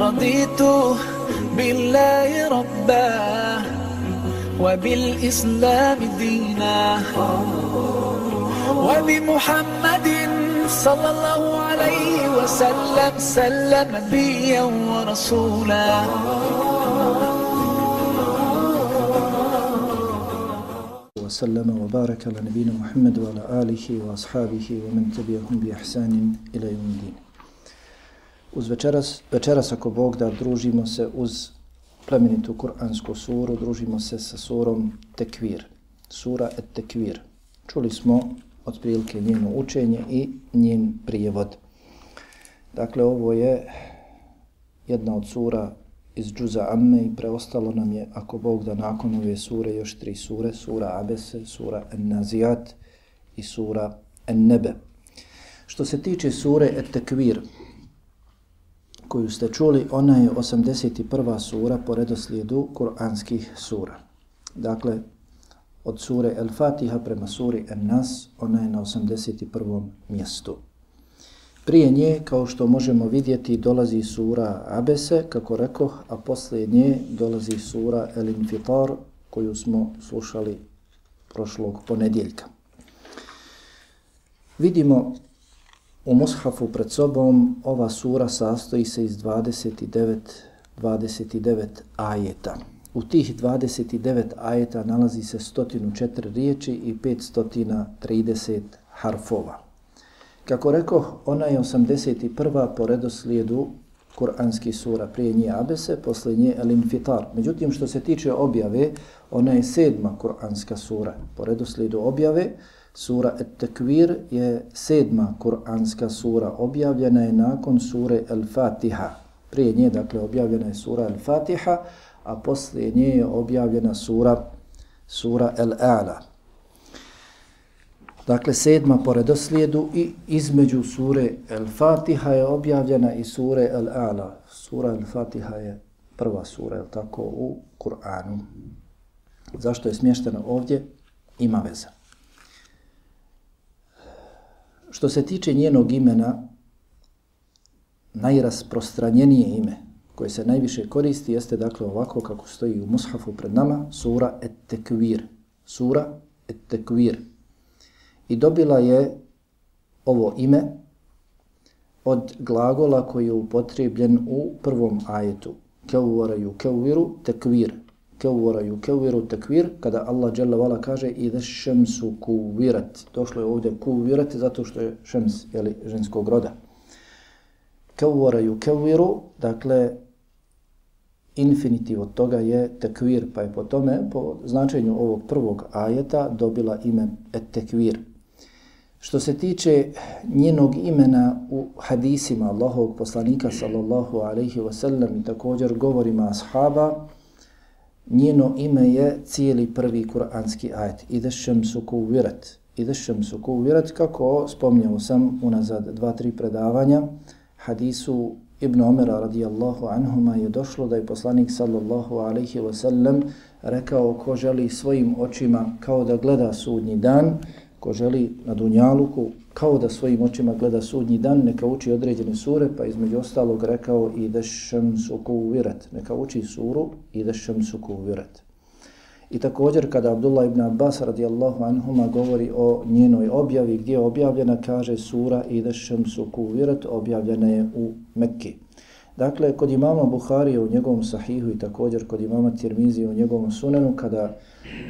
رضيت بالله ربا وبالإسلام دينا وبمحمد صلى الله عليه وسلم سلم نبيا ورسولا. وسلم وبارك على نبينا محمد وعلى آله وأصحابه ومن تبعهم بإحسان إلى يوم الدين. Uz večeras, večeras ako Bog da družimo se uz plemenitu Kur'ansku suru, družimo se sa surom Tekvir, sura et Tekvir. Čuli smo otprilike njeno učenje i njen prijevod. Dakle, ovo je jedna od sura iz Džuza Amme i preostalo nam je, ako Bog da nakon ove sure, još tri sure, sura Abese, sura Nazijat i sura En-Nebe. Što se tiče sure Et-Tekvir, koju ste čuli, ona je 81. sura po redoslijedu kuranskih sura. Dakle, od sure El-Fatiha prema suri En-Nas, ona je na 81. mjestu. Prije nje, kao što možemo vidjeti, dolazi sura Abese, kako rekoh, a poslije nje dolazi sura El-Infitar, koju smo slušali prošlog ponedjeljka. Vidimo u mushafu pred sobom, ova sura sastoji se iz 29, 29 ajeta. U tih 29 ajeta nalazi se 104 riječi i 530 harfova. Kako rekao, ona je 81. po redoslijedu kuranskih sura, prije nje Abese, posle nje El Infitar. Međutim, što se tiče objave, ona je sedma kuranska sura. Po redoslijedu objave, sura At-Takvir je sedma kuranska sura. Objavljena je nakon sure Al-Fatiha. Prije nje, dakle, objavljena je sura Al-Fatiha, a poslije nje je objavljena sura, sura Al-A'la. Dakle, sedma po redoslijedu i između sure Al-Fatiha je objavljena i sure Al-A'la. Sura Al-Fatiha je prva sura, je tako, u Kur'anu. Zašto je smještena ovdje? Ima veza. Što se tiče njenog imena, najrasprostranjenije ime koje se najviše koristi jeste dakle ovako kako stoji u mushafu pred nama, sura Et-Tekvir. Sura Et-Tekvir i dobila je ovo ime od glagola koji je upotrijebljen u prvom ajetu. Keuvaraju kevviru tekvir. Keuvaraju yukevviru tekvir. Kada Allah dželle vala kaže i da šemsu kuvirat. Došlo je ovdje kuvirat zato što je šems jeli, ženskog roda. Keuvaraju yukevviru, dakle, infinitiv od toga je tekvir, pa je po tome, po značenju ovog prvog ajeta, dobila ime et tekvir. Što se tiče njenog imena u hadisima Allahovog poslanika sallallahu alaihi wasallam i također govorima ashaba, njeno ime je cijeli prvi kuranski ajet. Ide šemsu kuvirat. Ide šemsu kuvirat, kako spomnjao sam unazad dva, tri predavanja, hadisu Ibn Omera radijallahu anhuma je došlo da je poslanik sallallahu alaihi wa sallam rekao ko želi svojim očima kao da gleda sudnji dan, ko želi na Dunjaluku, kao da svojim očima gleda sudnji dan, neka uči određene sure, pa između ostalog rekao i da suku uvirat. Neka uči suru i da suku uvirat. I također kada Abdullah ibn Abbas radijallahu anhuma govori o njenoj objavi, gdje je objavljena, kaže sura i da suku uvirat, objavljena je u Mekki. Dakle, kod imama Buharije u njegovom sahihu i također kod imama Tirmizije u njegovom sunenu, kada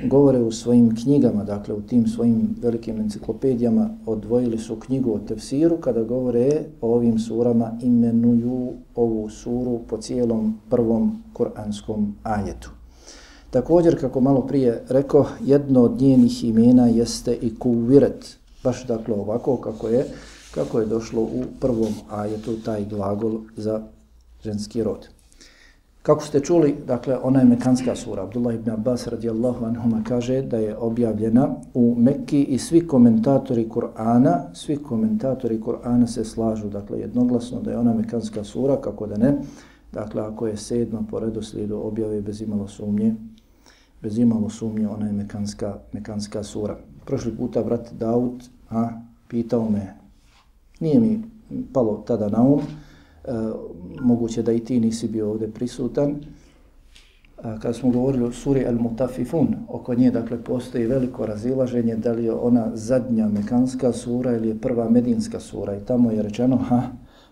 govore u svojim knjigama, dakle u tim svojim velikim enciklopedijama, odvojili su knjigu o tefsiru, kada govore o ovim surama, imenuju ovu suru po cijelom prvom kuranskom ajetu. Također, kako malo prije rekao, jedno od njenih imena jeste i kuviret, baš dakle ovako kako je, kako je došlo u prvom ajetu taj glagol za ženski rod. Kako ste čuli, dakle, ona je mekanska sura. Abdullah ibn Abbas radijallahu anhuma kaže da je objavljena u Mekki i svi komentatori Kur'ana, svi komentatori Kur'ana se slažu, dakle, jednoglasno da je ona mekanska sura, kako da ne, dakle, ako je sedma po redoslijedu objave bez imalo sumnje, bez imalo sumnje, ona je mekanska, mekanska sura. Prošli puta brat Daud a, pitao me, nije mi palo tada na um, E, moguće da i ti nisi bio ovdje prisutan, e, kada smo govorili o suri Al-Mutafifun, oko nje, dakle, postoji veliko razilaženje da li je ona zadnja mekanska sura ili je prva medinska sura i tamo je rečeno, ha,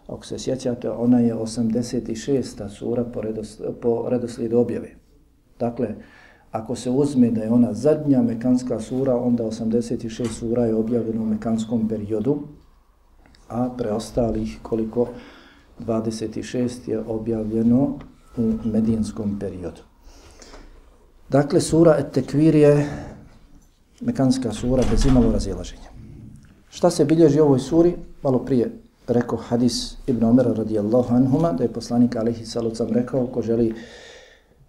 ako se sjećate, ona je 86. sura po, redos, po redoslijedu objave. Dakle, ako se uzme da je ona zadnja mekanska sura, onda 86 sura je objavljeno u mekanskom periodu, a preostalih koliko 26 je objavljeno u medinskom periodu. Dakle, sura Et-Tekvir je mekanska sura bez imalo razilaženja. Šta se bilježi u ovoj suri? Malo prije rekao hadis Ibn Omera radijallahu anhuma, da je poslanik alihi salucam rekao, ko želi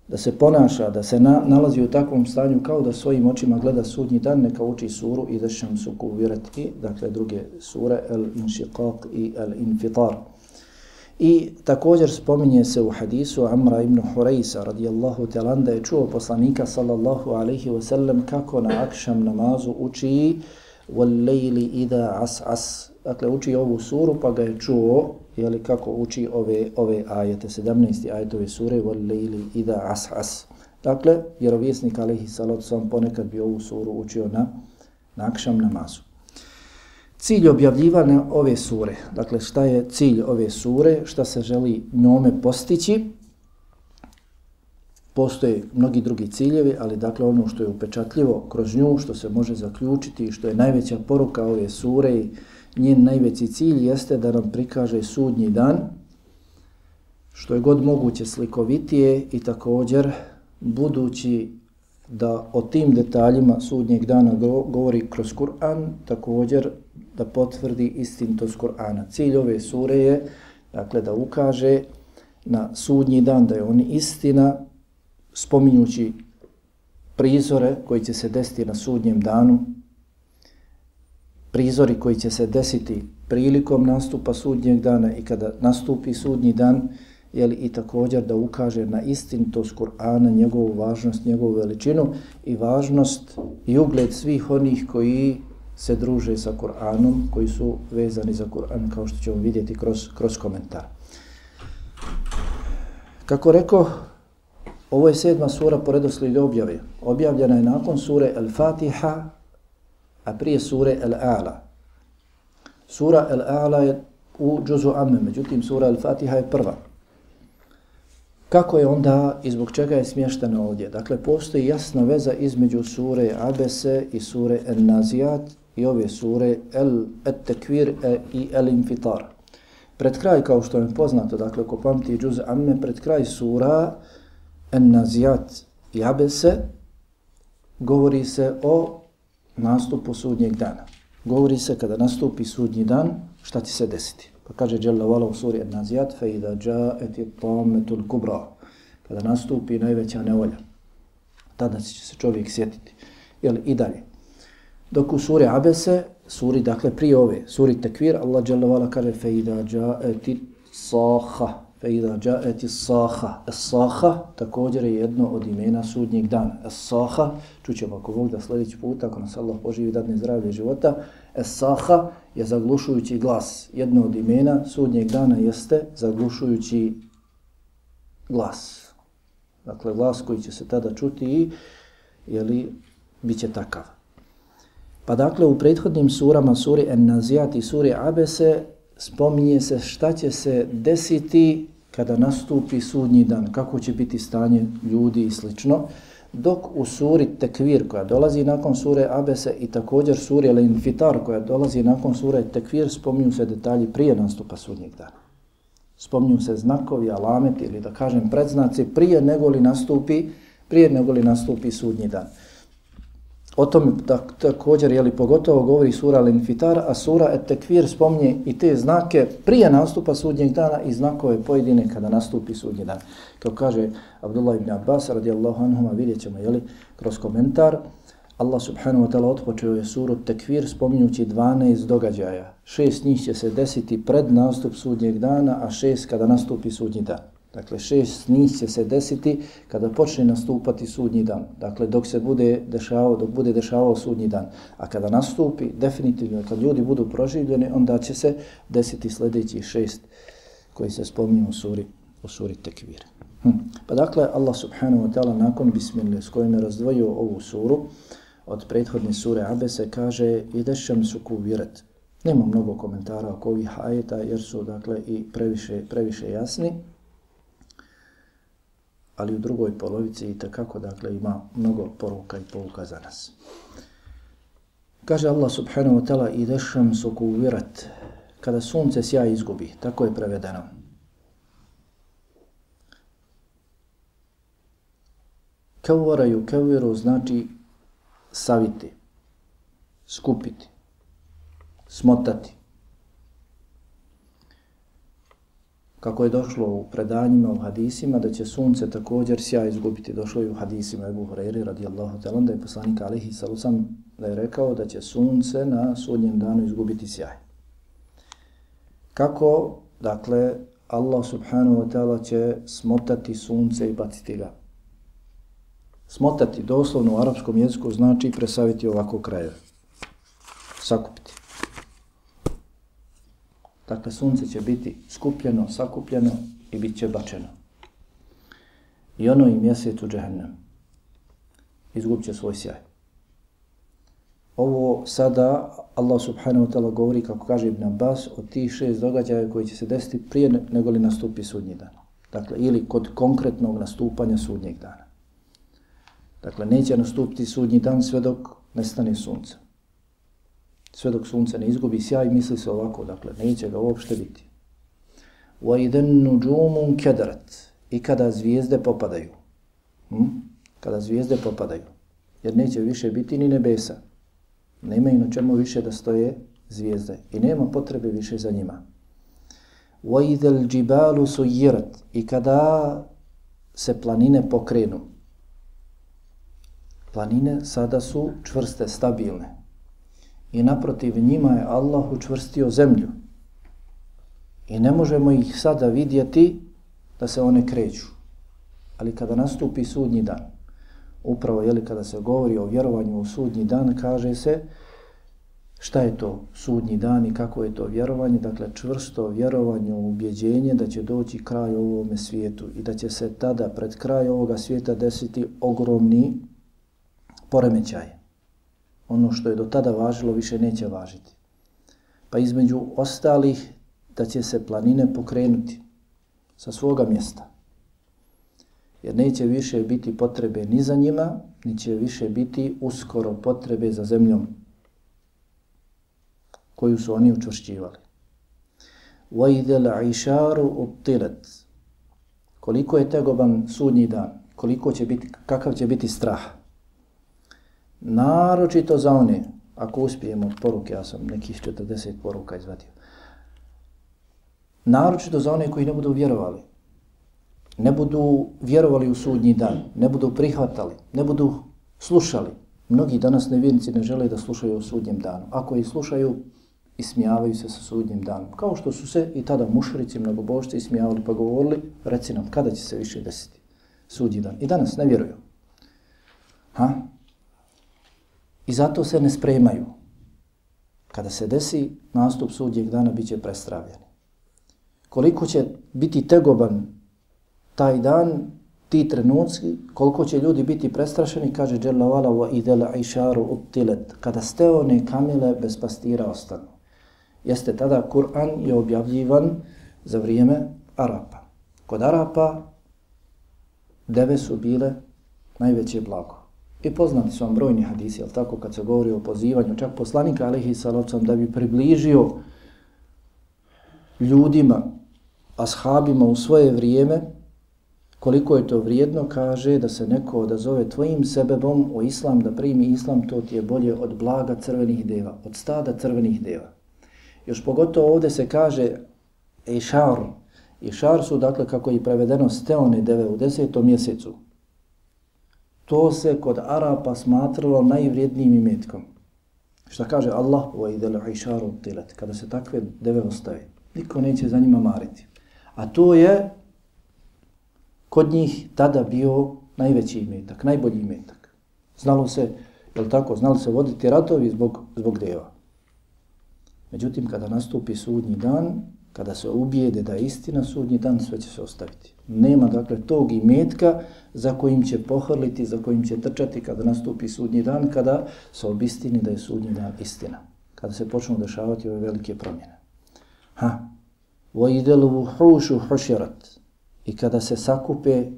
da se ponaša, da se na, nalazi u takvom stanju kao da svojim očima gleda sudnji dan, neka uči suru i da šam su kuvirati, dakle druge sure, El Inšiqaq i El Infitar. I također spominje se u hadisu Amra ibn Hureysa radijallahu talan da je čuo poslanika sallallahu alaihi wasallam kako na akšam namazu uči wal إِذَا ida as as. Dakle, uči ovu suru pa ga je čuo jeli, kako uči ove, ove ajete, 17. ajetove sure wal إِذَا ida as as. Dakle, vjerovjesnik alaihi salatu sam ponekad bi ovu suru učio na, na akšam namazu. Cilj objavljivanja ove sure, dakle šta je cilj ove sure, šta se želi njome postići, postoje mnogi drugi ciljevi, ali dakle ono što je upečatljivo kroz nju, što se može zaključiti i što je najveća poruka ove sure i njen najveći cilj jeste da nam prikaže sudnji dan, što je god moguće slikovitije i također budući da o tim detaljima sudnjeg dana govori kroz Kur'an, također da potvrdi istintost Kur'ana. Cilj ove sure je dakle, da ukaže na sudnji dan da je on istina, spominjući prizore koji će se desiti na sudnjem danu, prizori koji će se desiti prilikom nastupa sudnjeg dana i kada nastupi sudnji dan, jeli, i također da ukaže na istintost Kur'ana, njegovu važnost, njegovu veličinu i važnost i ugled svih onih koji se druže sa Kur'anom, koji su vezani za Kur'an, kao što ćemo vidjeti kroz, kroz komentar. Kako rekao, ovo je sedma sura po redoslijedu objave. Objavljena je nakon sure Al-Fatiha, a prije sure Al-A'la. Sura Al-A'la je u džuzu Amme, međutim sura Al-Fatiha je prva. Kako je onda i zbog čega je smještena ovdje? Dakle, postoji jasna veza između sure Abese i sure En-Nazijat i ove sure El Et-Tekvir e i El Infitar. Pred kraj, kao što je poznato, dakle, ko pamti džuz Amme, pred kraj sura En-Nazijat i Abese govori se o nastupu sudnjeg dana. Govori se kada nastupi sudnji dan, šta će se desiti. Pa kaže Jalla Vala u suri An-Nazijat, fe idha džaeti tametul kubra. Kada nastupi najveća nevolja, tada će se čovjek sjetiti. Jel, I dalje. Dok u suri Abese, suri, dakle, prije ove, suri Tekvir, Allah Jalla Vala kaže, fe idha džaeti saha. Fe idha džaeti saha. Es-saha također je jedno od imena sudnjeg dana. Es-saha, čućemo ako Bog da sljedeći puta, ako nas Allah poživi dadne zdravlje života, Es-saha je zaglušujući glas. Jedno od imena sudnjeg dana jeste zaglušujući glas. Dakle, glas koji će se tada čuti i jeli, bit će takav. Pa dakle, u prethodnim surama, suri En-Nazijat i suri Abese, spominje se šta će se desiti kada nastupi sudnji dan, kako će biti stanje ljudi i slično dok u suri Tekvir koja dolazi nakon sure Abese i također suri Al-Infitar koja dolazi nakon sure Tekvir spominju se detalji prije nastupa sudnjeg dana. Spominju se znakovi, alameti ili da kažem predznaci prije nego li nastupi, prije nego li nastupi sudnji dan. O tom također, jeli, pogotovo govori sura Al-Infitar, a sura Et-Tekvir spomnje i te znake prije nastupa sudnjeg dana i znakove pojedine kada nastupi sudnji dan. Kao kaže Abdullah ibn Abbas, radijallahu anhuma, vidjet ćemo, jeli, kroz komentar, Allah subhanahu wa ta'ala otpočeo je suru Tekvir spominjući 12 događaja. Šest njih će se desiti pred nastup sudnjeg dana, a šest kada nastupi sudnji dan. Dakle, šest njih će se desiti kada počne nastupati sudnji dan. Dakle, dok se bude dešavao, dok bude dešavao sudnji dan. A kada nastupi, definitivno, kad ljudi budu proživljeni, onda će se desiti sljedeći šest koji se spominju u suri, u suri Tekvir. Hm. Pa dakle, Allah subhanahu wa ta'ala nakon bismillah s kojim je razdvojio ovu suru od prethodne sure Abese kaže idešem su kuvirat. Nema mnogo komentara oko ovih ajeta jer su dakle i previše, previše jasni. Ali u drugoj polovici i takako dakle ima mnogo poruka i pouka za nas. Kaže Allah subhanahu wa ta'ala i dešam su kuvirat. Kada sunce sja izgubi, tako je prevedeno. Kevoraju keviru znači saviti, skupiti, smotati. Kako je došlo u predanjima, u hadisima, da će sunce također sjaj izgubiti. Došlo je u hadisima Ebu Hureyri radijallahu talan, da je poslanik Alihi Salusam da je rekao da će sunce na sudnjem danu izgubiti sjaj. Kako, dakle, Allah subhanahu wa ta'ala će smotati sunce i baciti ga Smotati doslovno u arapskom jeziku znači presaviti ovako krajeve. Sakupiti. Dakle, sunce će biti skupljeno, sakupljeno i bit će bačeno. I ono i mjesec u džehennem. Izgubit će svoj sjaj. Ovo sada Allah subhanahu wa ta'ala govori, kako kaže Ibn Abbas, o tih šest događaja koji će se desiti prije nego li nastupi sudnji dan. Dakle, ili kod konkretnog nastupanja sudnjeg dana. Dakle, neće nastupiti sudnji dan sve dok nestane sunce Sve dok sunce ne izgubi sjaj, misli se ovako, dakle, neće ga uopšte biti. وَاِذَنْ نُجُومٌ كَدَرَتْ I kada zvijezde popadaju. Hm? Kada zvijezde popadaju. Jer neće više biti ni nebesa. Nema i na čemu više da stoje zvijezde. I nema potrebe više za njima. وَاِذَ الْجِبَالُ سُيِّرَتْ I kada se planine pokrenu. Planine sada su čvrste, stabilne. I naprotiv njima je Allah učvrstio zemlju. I ne možemo ih sada vidjeti da se one kreću. Ali kada nastupi sudnji dan, upravo je li kada se govori o vjerovanju u sudnji dan, kaže se šta je to sudnji dan i kako je to vjerovanje, dakle čvrsto vjerovanje u ubjeđenje da će doći kraj ovome svijetu i da će se tada pred kraj ovoga svijeta desiti ogromni poremećaj Ono što je do tada važilo više neće važiti. Pa između ostalih da će se planine pokrenuti sa svoga mjesta. Jer neće više biti potrebe ni za njima, ni će više biti uskoro potrebe za zemljom koju su oni učvršćivali. وَإِذَا الْعِشَارُ اُبْتِلَتْ Koliko je tegoban sudnji dan, koliko će biti, kakav će biti strah. Naročito za one, ako uspijemo poruke, ja sam nekih 40 poruka izvadio. Naročito za one koji ne budu vjerovali. Ne budu vjerovali u sudnji dan, ne budu prihvatali, ne budu slušali. Mnogi danas nevjernici ne žele da slušaju o sudnjem danu. Ako ih slušaju, ismijavaju se sa sudnjim danom. Kao što su se i tada mušrici, mnogobožci ismijavali pa govorili, reci nam kada će se više desiti sudnji dan. I danas ne vjeruju. Ha? I zato se ne spremaju. Kada se desi nastup sudnjeg dana, bit će prestravljeni. Koliko će biti tegoban taj dan, ti trenuci, koliko će ljudi biti prestrašeni, kaže Đelavala wa idela išaru uptilet, kada ste one kamile bez pastira ostanu. Jeste tada Kur'an je objavljivan za vrijeme Arapa. Kod Arapa deve su bile najveće blago. I poznati su vam brojni hadisi, jel tako, kad se govori o pozivanju, čak poslanika Alihi salavcom da bi približio ljudima, ashabima u svoje vrijeme, koliko je to vrijedno, kaže da se neko odazove tvojim sebebom u islam, da primi islam, to ti je bolje od blaga crvenih deva, od stada crvenih deva. Još pogotovo ovdje se kaže Ešar. Ešar su, dakle, kako je prevedeno, steone deve u desetom mjesecu, To se kod Arapa smatralo najvrijednijim imetkom. Šta kaže Allah? Wa idel tilet. Kada se takve deve ostave, niko neće za njima mariti. A to je kod njih tada bio najveći imetak, najbolji imetak. Znalo se, je tako, znalo se voditi ratovi zbog, zbog deva. Međutim, kada nastupi sudnji dan, kada se ubijede da je istina, sudnji dan sve će se ostaviti. Nema dakle tog imetka za kojim će pohrliti, za kojim će trčati kada nastupi sudnji dan, kada se obistini da je sudnji dan istina. Kada se počnu dešavati ove velike promjene. Ha. وَإِذَلُوُ حُوشُ حُشِرَتْ I kada se sakupe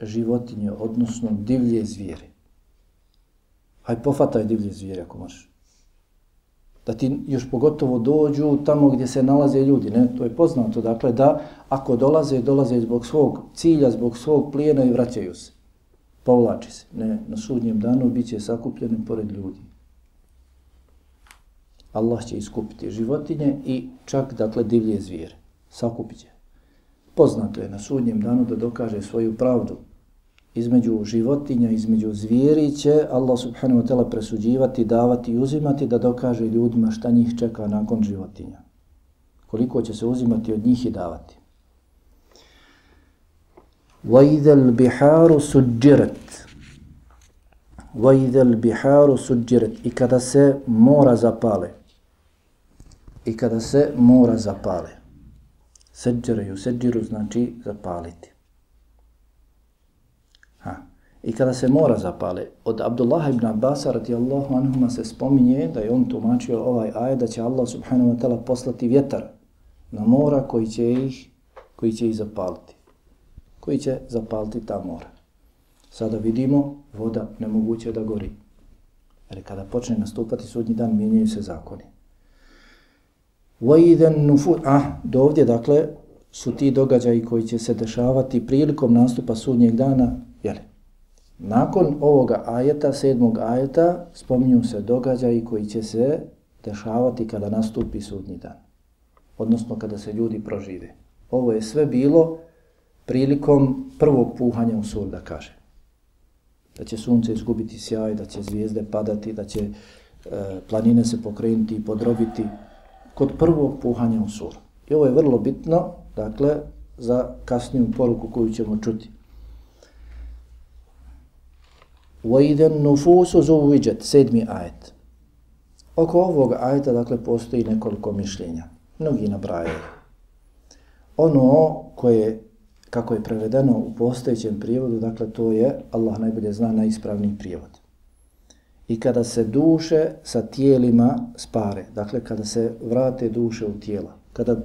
životinje, odnosno divlje zvijere. Haj pofataj divlje zvijere ako možeš da ti još pogotovo dođu tamo gdje se nalaze ljudi, ne? To je poznato, dakle, da ako dolaze, dolaze zbog svog cilja, zbog svog plijena i vraćaju se. Povlači se. Ne, na sudnjem danu bit će sakupljeni pored ljudi. Allah će iskupiti životinje i čak, dakle, divlje zvijere. Sakupit će. Poznato je na sudnjem danu da dokaže svoju pravdu između životinja, između zvijeri će Allah subhanahu wa ta'ala presuđivati, davati i uzimati da dokaže ljudima šta njih čeka nakon životinja. Koliko će se uzimati od njih i davati. وَإِذَا الْبِحَارُ سُجِّرَتْ وَإِذَا الْبِحَارُ سُجِّرَتْ I kada se mora zapale. I kada se mora zapale. Seđeraju, seđiru znači zapaliti. I kada se mora zapale, od Abdullah ibn Abbas radijallahu anhuma se spominje da je on tumačio ovaj ajed da će Allah subhanahu wa ta'ala poslati vjetar na mora koji će ih, koji će ih zapaliti. Koji će zapaliti ta mora. Sada vidimo, voda nemoguće da gori. Jer kada počne nastupati sudnji dan, mijenjaju se zakoni. وَإِذَنْ نُفُرْ Ah, do ovdje, dakle, su ti događaji koji će se dešavati prilikom nastupa sudnjeg dana, jeli, Nakon ovoga ajeta, sedmog ajeta, spominju se događaji koji će se dešavati kada nastupi sudnji dan. Odnosno kada se ljudi prožive. Ovo je sve bilo prilikom prvog puhanja u sur, da kaže. Da će sunce izgubiti sjaj, da će zvijezde padati, da će e, planine se pokrenuti i podrobiti kod prvog puhanja u sur. I ovo je vrlo bitno, dakle, za kasniju poruku koju ćemo čuti. وَإِذَا النُّفُوسُ زُوِّجَتْ Sedmi ajet. Oko ovog ajeta, dakle, postoji nekoliko mišljenja. Mnogi nabrajaju. Ono koje, kako je prevedeno u postojećem prijevodu, dakle, to je, Allah najbolje zna, najispravniji prijevod. I kada se duše sa tijelima spare, dakle, kada se vrate duše u tijela, kada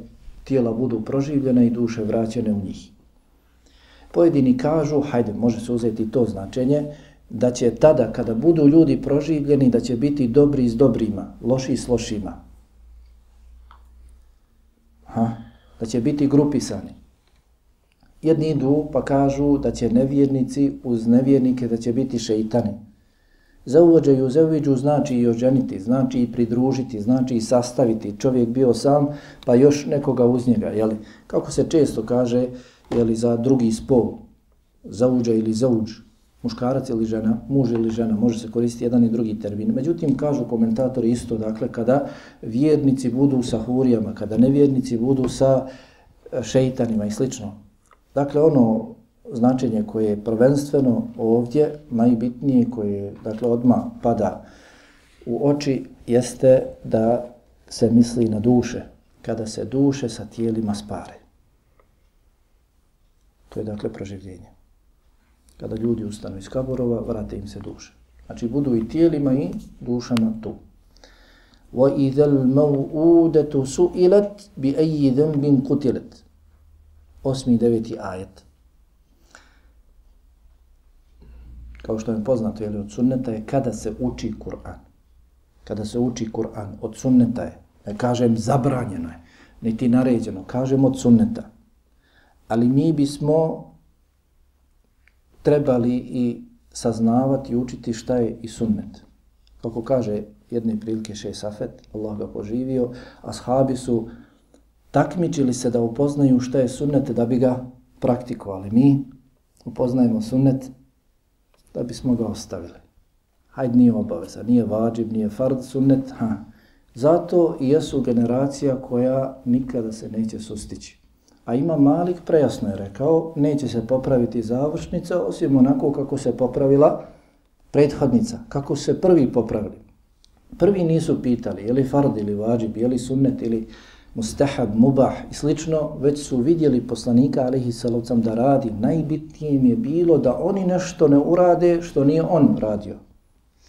tijela budu proživljene i duše vraćene u njih. Pojedini kažu, hajde, može se uzeti to značenje, da će tada, kada budu ljudi proživljeni, da će biti dobri s dobrima, loši s lošima. Ha? Da će biti grupisani. Jedni idu pa kažu da će nevjernici uz nevjernike, da će biti šeitani. Za uvođaju, za uviđu znači i oženiti, znači i pridružiti, znači i sastaviti. Čovjek bio sam, pa još nekoga uz njega. Jeli? Kako se često kaže jeli, za drugi spol, za uđa ili za uđu muškarac ili žena, muž ili žena, može se koristiti jedan i drugi termin. Međutim, kažu komentatori isto, dakle, kada vjernici budu sa hurijama, kada nevjernici budu sa e, šeitanima i slično. Dakle, ono značenje koje je prvenstveno ovdje, najbitnije, koje dakle, odma pada u oči, jeste da se misli na duše, kada se duše sa tijelima spare. To je dakle proživljenje kada ljudi ustanu iz kaborova, vrate im se duše. Znači budu i tijelima i dušama tu. وَإِذَا الْمَوْعُودَةُ سُئِلَتْ بِأَيِّ ذَنْبٍ قُتِلَتْ Osmi i deveti ajet. Kao što je poznato, jeli, od sunneta je kada se uči Kur'an. Kada se uči Kur'an, od sunneta je. Ne kažem zabranjeno je, niti naređeno, kažem od sunneta. Ali mi bismo trebali i saznavati i učiti šta je i sunnet. Kako kaže jedne prilike še Safet, Allah ga poživio, ashabi su takmičili se da upoznaju šta je sunnet da bi ga praktikovali. Mi upoznajemo sunnet da bismo ga ostavili. Hajde, nije obaveza, nije vađib, nije fard sunnet, ha. Zato i jesu generacija koja nikada se neće sustići. A ima Malik prejasno je rekao, neće se popraviti završnica osim onako kako se popravila prethodnica, kako se prvi popravili. Prvi nisu pitali je li fard ili vađib, je li sunnet ili mustahab, mubah i slično, već su vidjeli poslanika alihi salavcam da radi. Najbitnije im je bilo da oni nešto ne urade što nije on radio.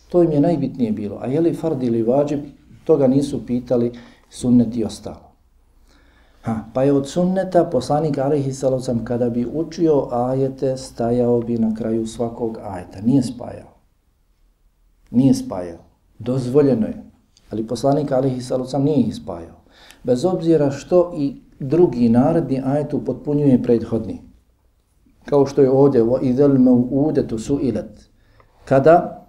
To im je najbitnije bilo. A je li fard ili vađib, toga nisu pitali sunnet i ostalo. Ha, pa je od sunneta poslanik alihi salavcam kada bi učio ajete, stajao bi na kraju svakog ajeta. Nije spajao. Nije spajao. Dozvoljeno je. Ali poslanik alihi salavcam nije ih spajao bez obzira što i drugi naredni ajet upotpunjuje prethodni. Kao što je ovdje idel me udetu su ilet. Kada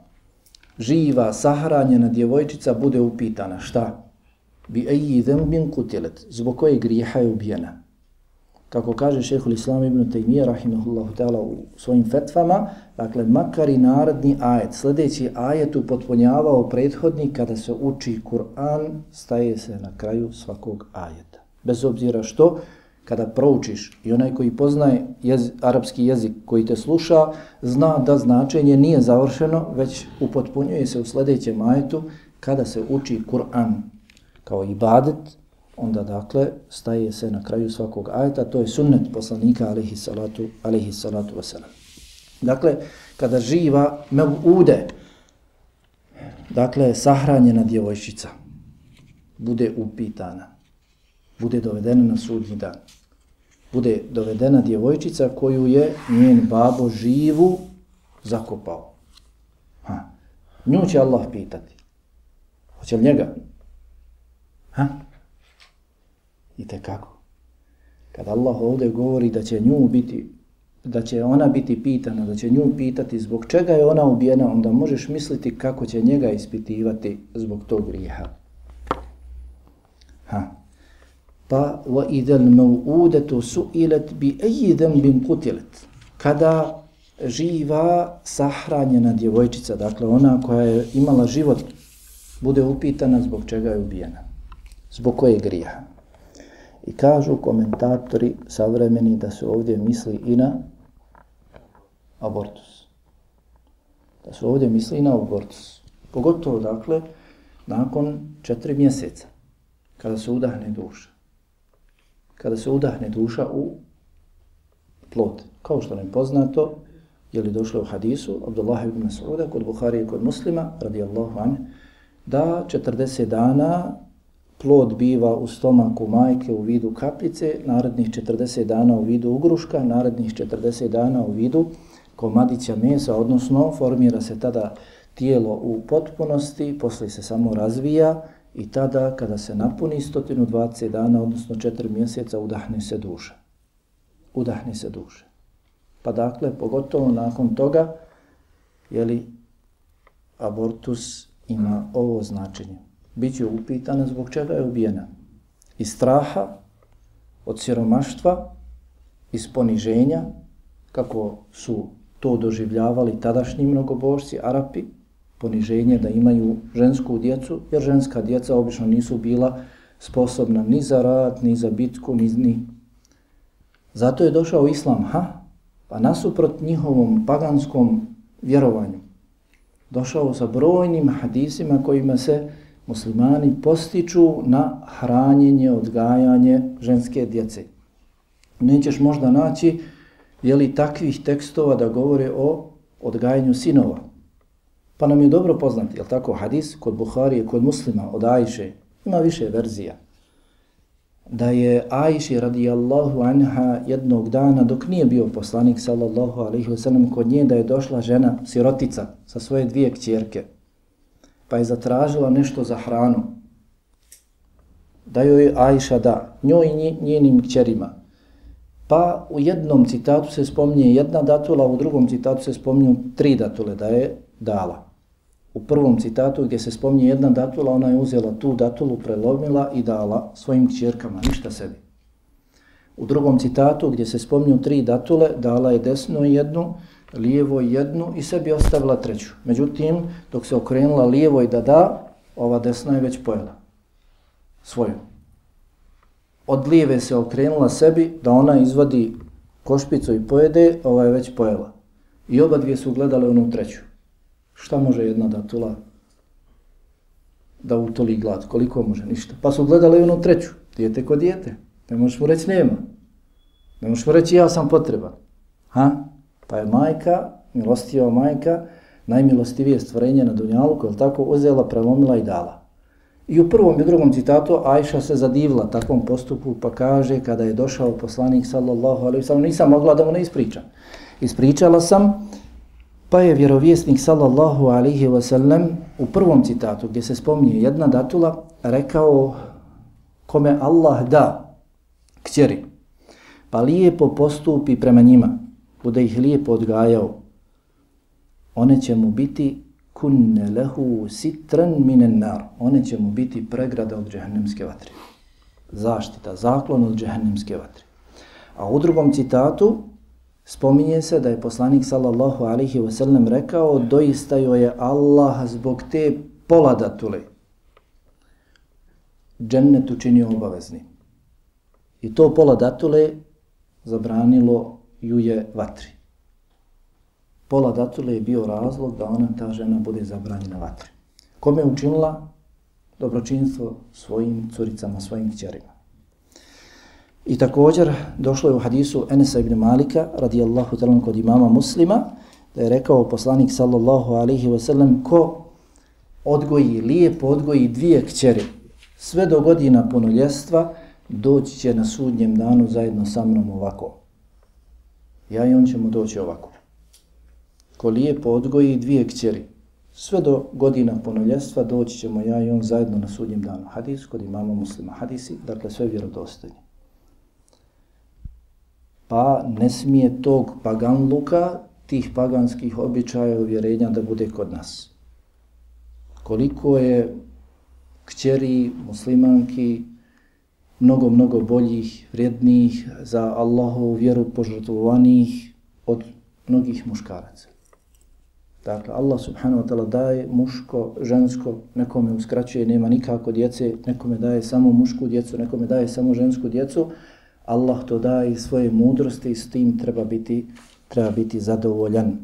živa, sahranjena djevojčica bude upitana šta? Bi eji dhanbin kutilet. Zbog koje grijeha je ubijena? kako kaže šehhul Islam ibn Taymiyyah rahimahullahu ta'ala u svojim fetvama, dakle, makar i narodni ajet, sljedeći ajet upotpunjavao prethodni kada se uči Kur'an, staje se na kraju svakog ajeta. Bez obzira što, kada proučiš i onaj koji poznaje jez, arapski jezik koji te sluša, zna da značenje nije završeno, već upotpunjuje se u sljedećem ajetu kada se uči Kur'an kao ibadet, onda dakle staje se na kraju svakog ajeta, to je sunnet poslanika alihi salatu, alihi salatu wasalam. Dakle, kada živa ude, dakle sahranjena djevojčica, bude upitana, bude dovedena na sudnji dan, bude dovedena djevojčica koju je njen babo živu zakopao. Ha. Nju će Allah pitati. Hoće li njega? Ha? I te kako? Kad Allah ovdje govori da će nju biti, da će ona biti pitana, da će nju pitati zbog čega je ona ubijena, onda možeš misliti kako će njega ispitivati zbog tog grijeha. Ha. Pa wa idal mau'udatu su'ilat bi ayyi. Kada živa sahranjena djevojčica, dakle ona koja je imala život, bude upitana zbog čega je ubijena. Zbog koje grijeha. I kažu komentatori savremeni da se ovdje misli i na abortus. Da se ovdje misli i na abortus. Pogotovo, dakle, nakon četiri mjeseca, kada se udahne duša. Kada se udahne duša u plod. Kao što nam poznato, je li došlo u hadisu, Abdullah ibn Mas'uda, kod Buhari i kod muslima, radijallahu anhu, da 40 dana plod biva u stomaku majke u vidu kapljice, narednih 40 dana u vidu ugruška, narednih 40 dana u vidu komadića mesa, odnosno formira se tada tijelo u potpunosti, posle se samo razvija i tada kada se napuni 120 dana, odnosno 4 mjeseca, udahne se duša. Udahne se duša. Pa dakle, pogotovo nakon toga, jeli, abortus ima ovo značenje bit će upitana zbog čega je ubijena. Iz straha, od siromaštva, iz poniženja, kako su to doživljavali tadašnji mnogobožci, Arapi, poniženje da imaju žensku djecu, jer ženska djeca obično nisu bila sposobna ni za rad, ni za bitku, ni ni. Zato je došao Islam, ha? Pa nasuprot njihovom paganskom vjerovanju, došao sa brojnim hadisima kojima se muslimani postiču na hranjenje, odgajanje ženske djece. Nećeš možda naći je li takvih tekstova da govore o odgajanju sinova. Pa nam je dobro poznati, je tako, hadis kod Buhari kod muslima od Ajše, ima više verzija, da je Ajše radijallahu anha jednog dana, dok nije bio poslanik sallallahu alaihi wasallam, kod nje da je došla žena, sirotica, sa svoje dvije kćerke, pa je zatražila nešto za hranu. Da joj Ajša da, njoj i njenim kćerima. Pa u jednom citatu se spominje jedna datula, u drugom citatu se spominju tri datule da je dala. U prvom citatu gdje se spominje jedna datula, ona je uzela tu datulu, prelomila i dala svojim kćerkama, ništa sebi. U drugom citatu gdje se spominju tri datule, dala je desno jednu, lijevo jednu i sebi ostavila treću. Međutim, dok se okrenula lijevo i da da, ova desna je već pojela svoju. Od lijeve se okrenula sebi da ona izvadi košpicu i pojede, ova je već pojela. I oba dvije su gledale onu treću. Šta može jedna datula da utoli glad. Koliko može? Ništa. Pa su gledale onu treću. Dijete ko dijete. Ne možeš mu reći nema. Ne možeš mu reći ja sam potreban. Ha? Pa je majka, milostiva majka, najmilostivije stvorenje na Dunjalu, koje je tako uzela, prelomila i dala. I u prvom i drugom citatu Ajša se zadivila takvom postupu pa kaže kada je došao poslanik sallallahu alaihi sallam nisam mogla da mu ne ispričam. Ispričala sam pa je vjerovjesnik sallallahu alaihi wasallam u prvom citatu gdje se spominje jedna datula rekao kome Allah da kćeri pa lijepo postupi prema njima bude ih lijepo odgajao one će mu biti kunne lehu sitran minen nar. One će mu biti pregrada od džehennemske vatre. Zaštita, zaklon od džehennemske vatre. A u drugom citatu spominje se da je poslanik sallallahu alihi wasallam rekao doista joj je Allah zbog te pola datule džennet učinio obavezni. I to pola datule zabranilo ju je vatri pola datule je bio razlog da ona, ta žena, bude zabranjena vatri. Kome je učinila dobročinstvo svojim curicama, svojim kćerima. I također došlo je u hadisu Enesa ibn Malika, radijallahu talan kod imama muslima, da je rekao poslanik sallallahu alihi wasallam, ko odgoji, lijepo odgoji dvije kćeri, sve do godina punoljestva, doći će na sudnjem danu zajedno sa mnom ovako. Ja i on ćemo doći ovako ko lijepo odgoji dvije kćeri. Sve do godina ponoljestva doći ćemo ja i on zajedno na sudnjem danu. Hadis kod imama muslima. Hadisi, dakle sve vjerodostojni. Pa ne smije tog paganluka, tih paganskih običaja uvjerenja da bude kod nas. Koliko je kćeri, muslimanki, mnogo, mnogo boljih, vrijednijih, za Allahovu vjeru požrtvovanih od mnogih muškaraca. Dakle, Allah subhanahu wa ta'ala daje muško, žensko, nekome uskraćuje, nema nikako djece, nekome daje samo mušku djecu, nekome daje samo žensku djecu. Allah to daje iz svoje mudrosti i s tim treba biti, treba biti zadovoljan.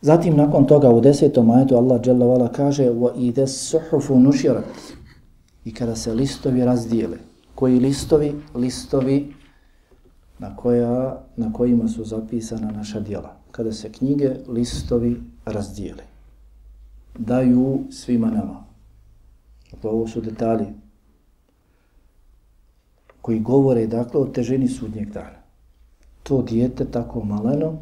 Zatim, nakon toga, u desetom ajetu, Allah dželle vala kaže "Wa وَإِذَا suhufu nushirat." I kada se listovi razdijele. Koji listovi? Listovi na, koja, na kojima su zapisana naša djela kada se knjige, listovi razdijeli. Daju svima nama. Dakle, ovo su detalji koji govore dakle, o težini sudnjeg dana. To dijete tako maleno,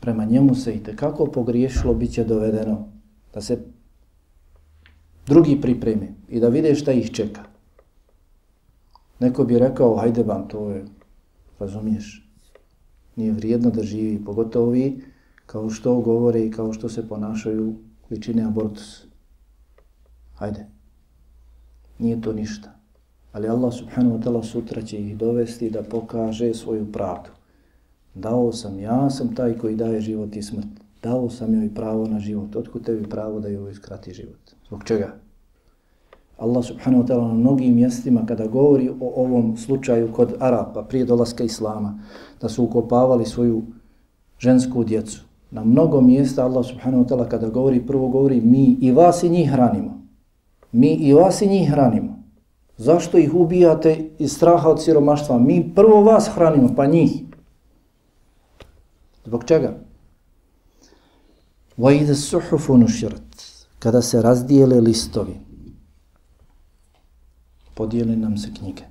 prema njemu se i tekako pogriješilo, bit će dovedeno da se drugi pripreme i da vide šta ih čeka. Neko bi rekao, hajde vam, to je, razumiješ, nije vrijedno da živi, pogotovo vi, kao što govore i kao što se ponašaju koji čine abortus. Hajde. Nije to ništa. Ali Allah subhanahu wa ta'ala sutra će ih dovesti da pokaže svoju pravdu. Dao sam, ja sam taj koji daje život i smrt. Dao sam joj pravo na život. Otkud tebi pravo da joj skrati život? Zbog čega? Allah subhanahu wa ta'ala na mnogim mjestima kada govori o ovom slučaju kod Arapa prije dolaska Islama, da su ukopavali svoju žensku djecu. Na mnogo mjesta Allah subhanahu wa ta'ala kada govori, prvo govori mi i vas i njih hranimo. Mi i vas i njih hranimo. Zašto ih ubijate iz straha od siromaštva? Mi prvo vas hranimo, pa njih. Zbog čega? وَإِذَا السُّحُفُ نُشِرَتْ Kada se razdijele listovi, podijeli nam se knjige.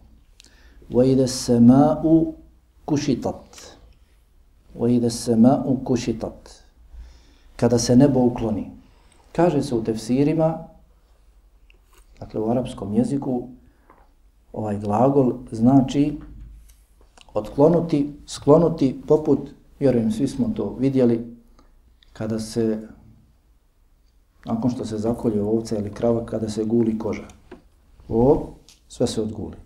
وَإِذَا السَّمَاءُ كُشِطَتْ وَإِذَا السَّمَاءُ كُشِطَتْ Kada se nebo ukloni. Kaže se u tefsirima, dakle u arapskom jeziku, ovaj glagol znači otklonuti, sklonuti poput, vjerujem, svi smo to vidjeli, kada se, nakon što se zakolje ovca ili krava, kada se guli koža. O, sve se odguli.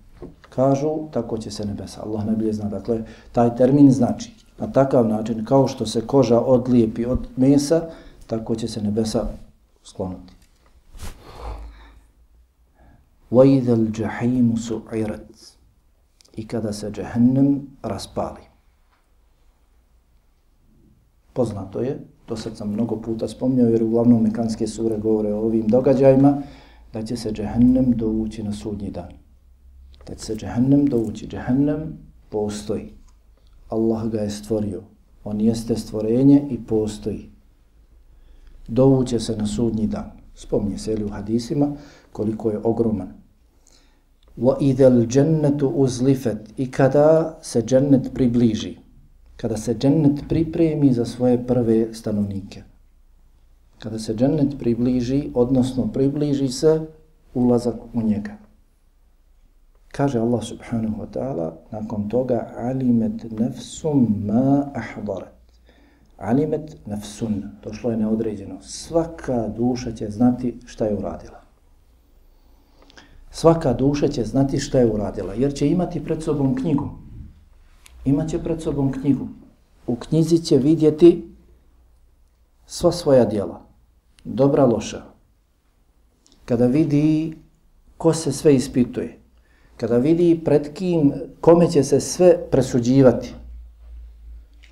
Kažu, tako će se nebesa. Allah ne bilje zna. Dakle, taj termin znači, na takav način, kao što se koža odlijepi od mesa, tako će se nebesa sklonuti. وَإِذَا الْجَحِيمُ سُعِرَتْ I kada se džehennem raspali. Poznato je, do sad sam mnogo puta spomnio, jer uglavnom mekanske sure govore o ovim događajima, da će se džehennem dovući na sudnji dan. Da će se džehennem dovući. Džehennem postoji. Allah ga je stvorio. On jeste stvorenje i postoji. Dovuće se na sudnji dan. Spomnije se li u hadisima koliko je ogroman. Wa idhal jannatu uzlifat i kada se džennet približi kada se džennet pripremi za svoje prve stanovnike. Kada se džennet približi, odnosno približi se ulazak u njega. Kaže Allah subhanahu wa ta'ala, nakon toga alimet nefsum ma ahdarat. Alimet nefsun, došlo je neodređeno. Svaka duša će znati šta je uradila. Svaka duša će znati šta je uradila, jer će imati pred sobom knjigu imaće pred sobom knjigu. U knjizi će vidjeti sva svoja djela, dobra, loša. Kada vidi ko se sve ispituje, kada vidi pred kim, kome će se sve presuđivati,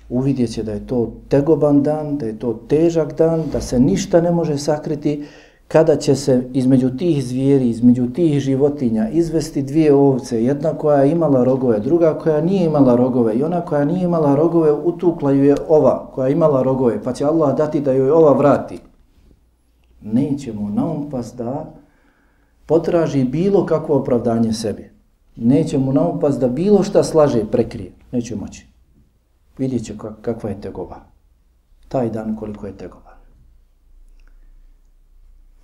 uvidjet će da je to tegoban dan, da je to težak dan, da se ništa ne može sakriti, kada će se između tih zvijeri, između tih životinja izvesti dvije ovce, jedna koja je imala rogove, druga koja nije imala rogove i ona koja nije imala rogove utukla ju je ova koja je imala rogove, pa će Allah dati da joj ova vrati. Neće mu naumpast da potraži bilo kakvo opravdanje sebi. Neće mu naumpast da bilo šta slaže prekrije. Neće moći. Vidjet će kakva je tegova. Taj dan koliko je tegova.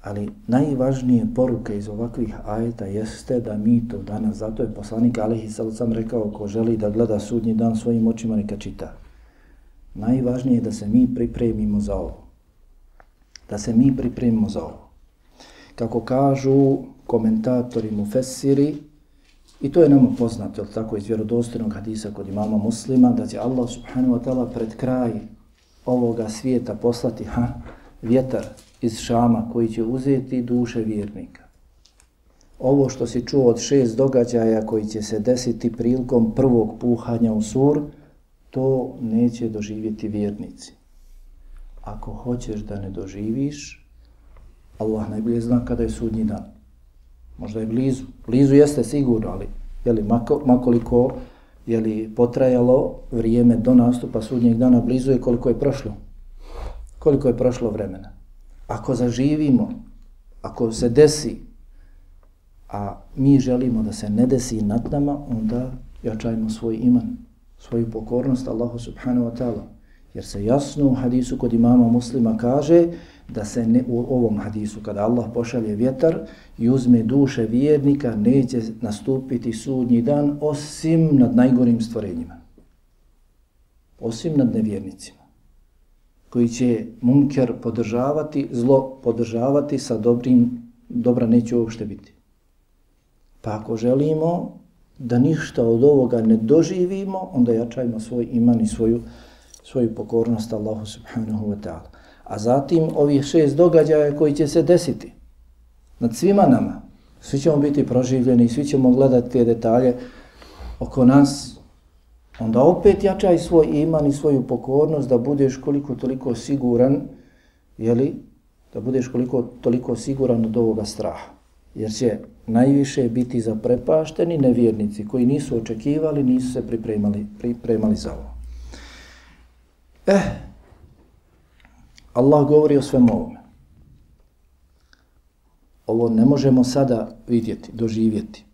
Ali najvažnije poruke iz ovakvih ajeta jeste da mi to danas, zato je poslanik Alehi sam rekao ko želi da gleda sudnji dan svojim očima neka čita. Najvažnije je da se mi pripremimo za ovo. Da se mi pripremimo za ovo. Kako kažu komentatori mu fesiri, i to je nama poznato, jel tako, iz vjerodostojnog hadisa kod imama muslima, da će Allah subhanahu wa ta'ala pred kraj ovoga svijeta poslati ha, vjetar, iz Šama koji će uzeti duše vjernika. Ovo što si čuo od šest događaja koji će se desiti prilikom prvog puhanja u sur, to neće doživjeti vjernici. Ako hoćeš da ne doživiš, Allah najbolje zna kada je sudnji dan. Možda je blizu. Blizu jeste sigurno, ali je li mako, makoliko je li potrajalo vrijeme do nastupa sudnjeg dana, blizu je koliko je prošlo. Koliko je prošlo vremena ako zaživimo, ako se desi, a mi želimo da se ne desi nad nama, onda jačajmo svoj iman, svoju pokornost Allahu subhanahu wa ta'ala. Jer se jasno u hadisu kod imama muslima kaže da se ne, u ovom hadisu kada Allah pošalje vjetar i uzme duše vjernika neće nastupiti sudnji dan osim nad najgorim stvorenjima. Osim nad nevjernicima koji će munker podržavati, zlo podržavati sa dobrim, dobra neće uopšte biti. Pa ako želimo da ništa od ovoga ne doživimo, onda jačajmo svoj iman i svoju, svoju pokornost Allahu subhanahu wa ta'ala. A zatim ovih šest događaja koji će se desiti nad svima nama, svi ćemo biti proživljeni, svi ćemo gledati te detalje oko nas, onda opet jačaj svoj iman i svoju pokornost da budeš koliko toliko siguran, jeli, da budeš koliko toliko siguran od ovoga straha. Jer će najviše biti zaprepašteni nevjernici koji nisu očekivali, nisu se pripremali, pripremali za ovo. Eh, Allah govori o svem ovome. Ovo ne možemo sada vidjeti, doživjeti.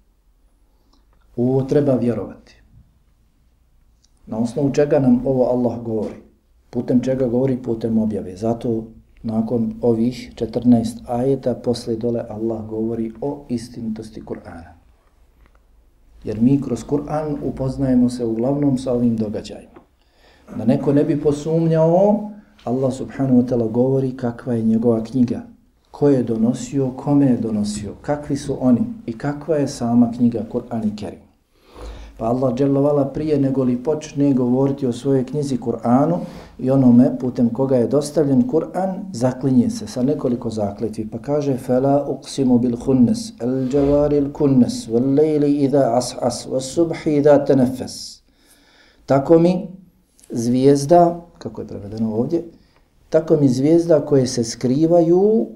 Ovo treba vjerovati. Na osnovu čega nam ovo Allah govori? Putem čega govori? Putem objave. Zato nakon ovih 14 ajeta posle dole Allah govori o istinitosti Kur'ana. Jer mi kroz Kur'an upoznajemo se uglavnom sa ovim događajima. Da neko ne bi posumnjao, Allah subhanahu wa ta'ala govori kakva je njegova knjiga, ko je donosio, kome je donosio, kakvi su oni i kakva je sama knjiga Kur'an i Kerim. Pa Allah dželovala prije nego li počne govoriti o svojoj knjizi Kur'anu i onome putem koga je dostavljen Kur'an, zaklinje se sa nekoliko zakletvi. Pa kaže, Fela uqsimu bil hunnes, el džavari il kunnes, vel lejli idha as as, subhi idha tenefes. Tako mi zvijezda, kako je prevedeno ovdje, tako mi zvijezda koje se skrivaju,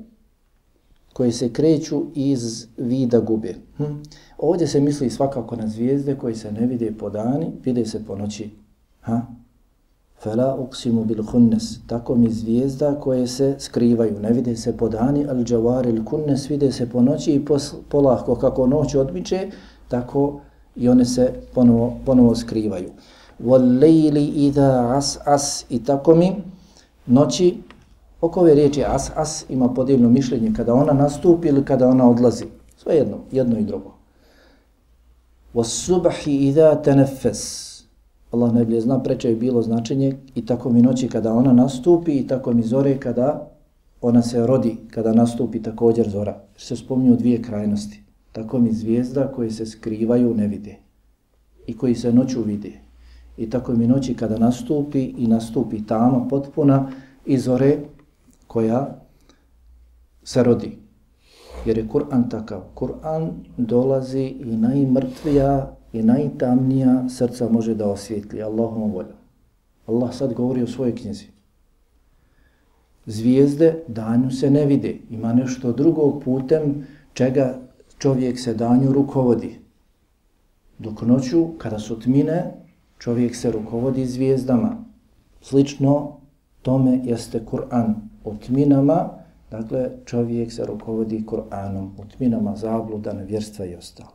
koje se kreću iz vida gube. Hm? Ovdje se misli svakako na zvijezde koje se ne vide po dani, vide se po noći. Ha? Fela uksimu bil hunnes, tako mi zvijezda koje se skrivaju, ne vide se po dani, al džavar il kunnes vide se po noći i polahko kako noć odmiče, tako i one se ponovo, ponovo skrivaju. Wal lejli idha as as i tako mi noći, oko ove riječi as as ima podijeljno mišljenje kada ona nastupi ili kada ona odlazi. Sve jedno, jedno i drugo. Was subhi idha tenefes, Allah najbolje zna, preče je bilo značenje i tako mi noći kada ona nastupi i tako mi zore kada ona se rodi, kada nastupi također zora. Se spominju dvije krajnosti. Tako mi zvijezda koje se skrivaju ne vide i koji se noću vide. I tako mi noći kada nastupi i nastupi tama potpuna i zore koja se rodi. Jer je Kur'an takav. Kur'an dolazi i najmrtvija i najtamnija srca može da osvijetli Allahom voljom. Allah sad govori o svojoj knjizi. Zvijezde danju se ne vide. Ima nešto drugog putem čega čovjek se danju rukovodi. Dok noću, kada su tmine, čovjek se rukovodi zvijezdama. Slično tome jeste Kur'an u tminama, dakle, čovjek se rukovodi Kur'anom. u tminama zabluda, nevjerstva i ostalo.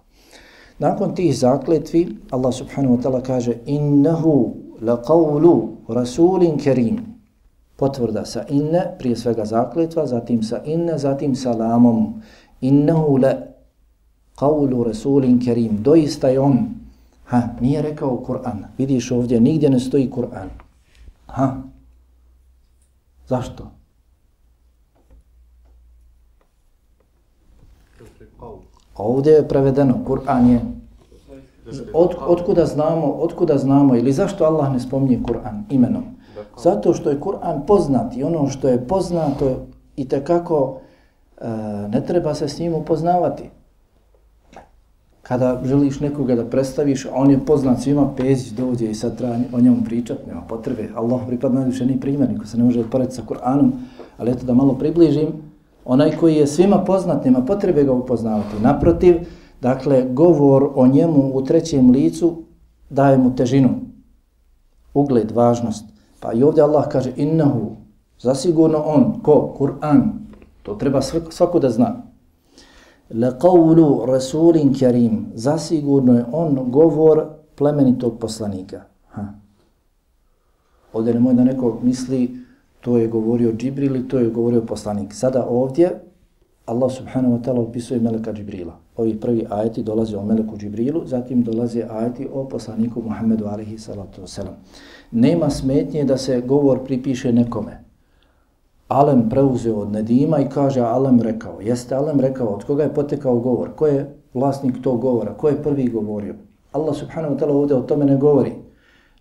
Nakon tih zakletvi, Allah subhanahu wa ta'ala kaže innahu laqavlu rasulin kerim. Potvrda sa inne, prije svega zakletva, zatim sa inne, zatim salamom. Innahu la qawlu rasulin kerim. Doista je on. Ha, nije rekao Kur'an. Vidiš ovdje, nigdje ne stoji Kur'an. Ha. Zašto? Ovdje je prevedeno, Kur'an je od, otkuda znamo, otkuda znamo ili zašto Allah ne spominje Kur'an imenom? Zato što je Kur'an poznat i ono što je poznato i te kako e, ne treba se s njim upoznavati. Kada želiš nekoga da predstaviš, on je poznat svima, Pezić dođe i sad treba o njemu pričati, nema potrebe. Allah pripadno najviše ni primjer, niko se ne može odporediti sa Kur'anom, ali eto da malo približim, Onaj koji je svima poznat, nema potrebe ga upoznavati. Naprotiv, dakle, govor o njemu u trećem licu daje mu težinu, ugled, važnost. Pa i ovdje Allah kaže innahu, zasigurno on, ko? Kur'an. To treba svako da zna. Le qawlu rasulin karim, zasigurno je on govor plemenitog poslanika. Ha. Ovdje nemoj da neko misli, to je govorio Džibril i to je govorio poslanik. Sada ovdje Allah subhanahu wa ta'ala opisuje Meleka Džibrila. Ovi prvi ajeti dolaze o Meleku Džibrilu, zatim dolaze ajeti o poslaniku Muhammedu alaihi salatu wasalam. Nema smetnje da se govor pripiše nekome. Alem preuzeo od Nedima i kaže Alem rekao. Jeste Alem rekao, od koga je potekao govor? Ko je vlasnik tog govora? Ko je prvi govorio? Allah subhanahu wa ta'ala ovdje o tome ne govori.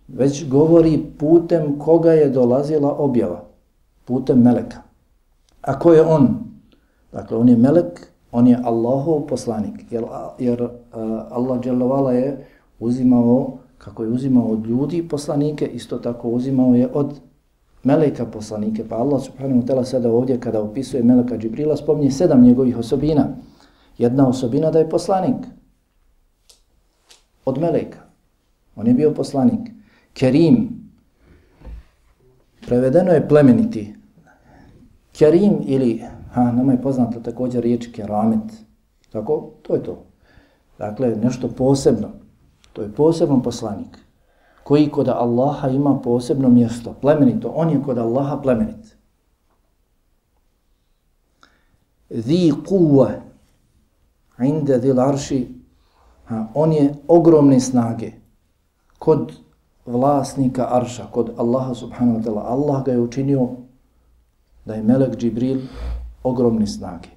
Već govori putem koga je dolazila objava putem meleka. A ko je on? Dakle, on je melek, on je Allahov poslanik. Jer, jer uh, Allah dželovala je uzimao, kako je uzimao od ljudi poslanike, isto tako uzimao je od meleka poslanike. Pa Allah subhanahu wa ta'ala sada ovdje kada opisuje meleka Džibrila spomni sedam njegovih osobina. Jedna osobina da je poslanik. Od meleka. On je bio poslanik. Kerim. Prevedeno je plemeniti. Kerim ili, ha, nama je poznata također riječ keramet. Tako? To je to. Dakle, nešto posebno. To je poseban poslanik koji kod Allaha ima posebno mjesto, plemenito. On je kod Allaha plemenit. Zi kuva inde zil arši, ha, on je ogromne snage kod vlasnika arša, kod Allaha subhanahu wa ta'ala. Allah ga je učinio da je Melek Džibril ogromni snage.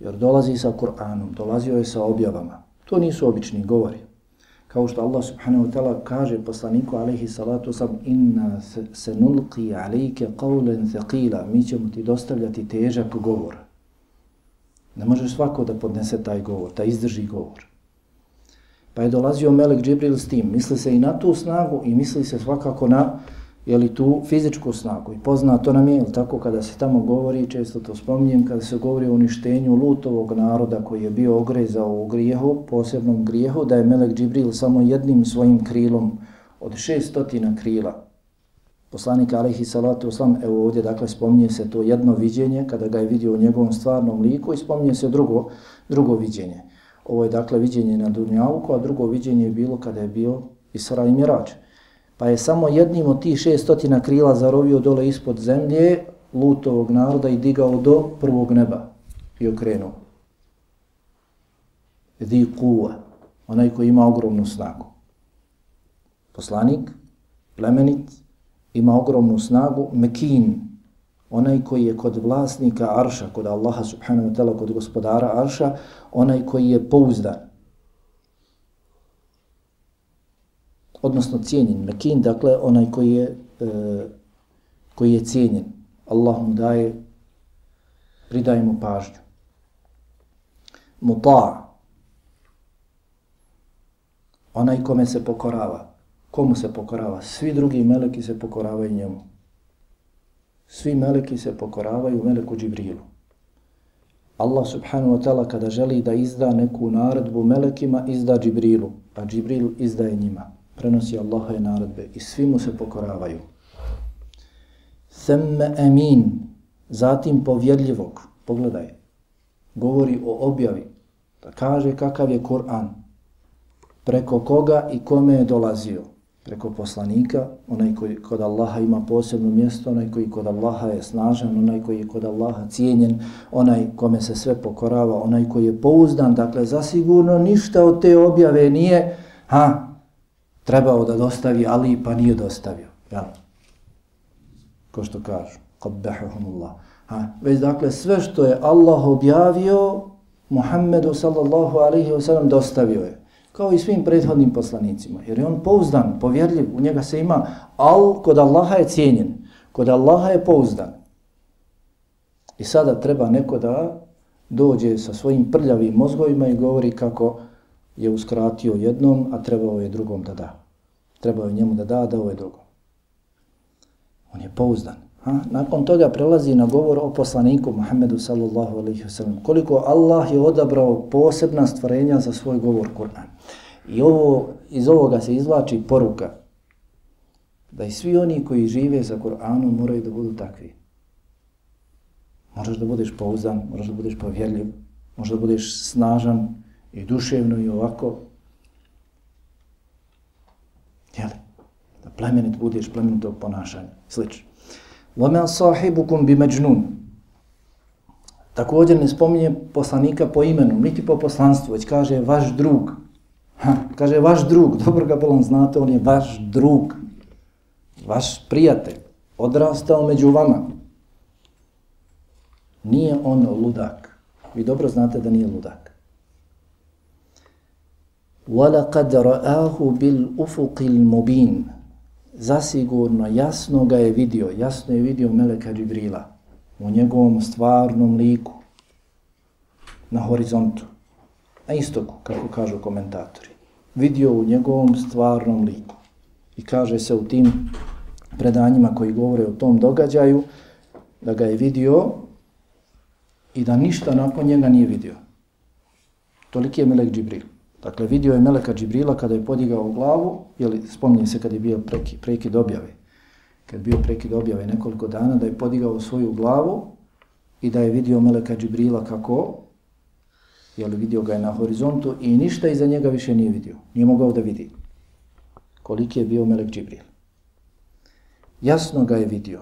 Jer dolazi sa Kur'anom, dolazio je sa objavama. To nisu obični govori. Kao što Allah subhanahu wa ta'ala kaže poslaniku alaihi salatu sam inna se nulqi alaike qawlen thaqila mi ćemo ti dostavljati težak govor. Ne može svako da podnese taj govor, da izdrži govor. Pa je dolazio Melek Džibril s tim. Misli se i na tu snagu i misli se svakako na je li tu fizičku snagu. I poznato nam je, tako kada se tamo govori, često to spominjem, kada se govori o uništenju lutovog naroda koji je bio ogrezao u grijehu, posebnom grijehu, da je Melek Džibril samo jednim svojim krilom od šestotina krila. Poslanik Alihi Salatu Oslam, evo ovdje dakle spominje se to jedno viđenje kada ga je vidio u njegovom stvarnom liku i spominje se drugo, drugo viđenje. Ovo je dakle viđenje na Dunjavuku, a drugo viđenje je bilo kada je bio Isra i Mirađ. Pa je samo jednim od tih šestotina krila zarovio dole ispod zemlje lutovog naroda i digao do prvog neba i okrenuo. Di kuva, onaj koji ima ogromnu snagu. Poslanik, plemenit, ima ogromnu snagu, mekin, onaj koji je kod vlasnika Arša, kod Allaha subhanahu wa ta'ala, kod gospodara Arša, onaj koji je pouzdan. Odnosno cijenjen. Mekin, dakle, onaj koji je, e, koji je cijenjen. Allah mu daje, pridaje mu pažnju. Muta' onaj kome se pokorava. Komu se pokorava? Svi drugi meleki se pokoravaju njemu. Svi meleki se pokoravaju meleku Džibrilu. Allah subhanahu wa ta'ala kada želi da izda neku naredbu melekima, izda Džibrilu, a Džibril izdaje njima. Prenosi Allahove naredbe i svi mu se pokoravaju. Themme emin, zatim povjedljivog, pogledaj, govori o objavi, da kaže kakav je Kur'an, preko koga i kome je dolazio preko poslanika, onaj koji kod Allaha ima posebno mjesto, onaj koji kod Allaha je snažan, onaj koji je kod Allaha cijenjen, onaj kome se sve pokorava, onaj koji je pouzdan, dakle zasigurno ništa od te objave nije ha, trebao da dostavi Ali pa nije dostavio. Ja. Ko što kažu, qabbahumullah. Ha, već dakle sve što je Allah objavio, Muhammedu sallallahu alaihi wa sallam dostavio je kao i svim prethodnim poslanicima. Jer je on pouzdan, povjerljiv, u njega se ima, al kod Allaha je cijenjen, kod Allaha je pouzdan. I sada treba neko da dođe sa svojim prljavim mozgovima i govori kako je uskratio jednom, a trebao je drugom da da. Trebao je njemu da da, a ovo je drugom. On je pouzdan. Ha? Nakon toga prelazi na govor o poslaniku Muhammedu sallallahu alaihi wa sallam. Koliko Allah je odabrao posebna stvorenja za svoj govor Kur'an. I ovo, iz ovoga se izvlači poruka da i svi oni koji žive za Kur'anom moraju da budu takvi. Možeš da budeš pouzdan, moraš da budeš povjerljiv, možeš da budeš snažan i duševno i ovako. Jel? Da plemenit budeš plemenitog ponašanja. Slično. وَمَا صَاحِبُكُمْ بِمَجْنُونَ Također ne spominje poslanika po imenu, niti po poslanstvu, već kaže vaš drug. Ha, kaže vaš drug, dobro ga bolom znate, on je vaš drug, vaš prijatelj, odrastao među vama. Nije on ludak. Vi dobro znate da nije ludak. وَلَقَدْ رَآهُ بِالْأُفُقِ الْمُبِينَ zasigurno jasno ga je vidio, jasno je vidio Meleka Džibrila u njegovom stvarnom liku na horizontu, na istoku, kako kažu komentatori. Vidio u njegovom stvarnom liku. I kaže se u tim predanjima koji govore o tom događaju da ga je vidio i da ništa nakon njega nije vidio. Toliki je Melek Džibril. Dakle, vidio je Meleka Džibrila kada je podigao glavu, jeli, spominje se kada je bio preki, prekid objave, kad je bio prekid objave nekoliko dana, da je podigao svoju glavu i da je vidio Meleka Džibrila kako, jeli, vidio ga je na horizontu i ništa iza njega više nije vidio, nije mogao da vidi koliki je bio Melek Džibril. Jasno ga je vidio.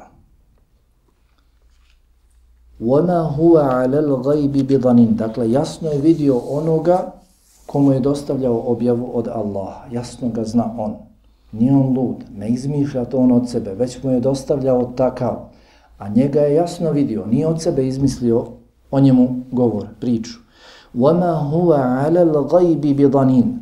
وَمَا هُوَ عَلَى الْغَيْبِ بِضَنِينَ Dakle, jasno je vidio onoga komu je dostavljao objavu od Allaha. Jasno ga zna on. Nije on lud, ne izmišlja to on od sebe, već mu je dostavljao takav. A njega je jasno vidio, nije od sebe izmislio o njemu govor, priču. وَمَا هُوَ عَلَى الْغَيْبِ بِضَنِينَ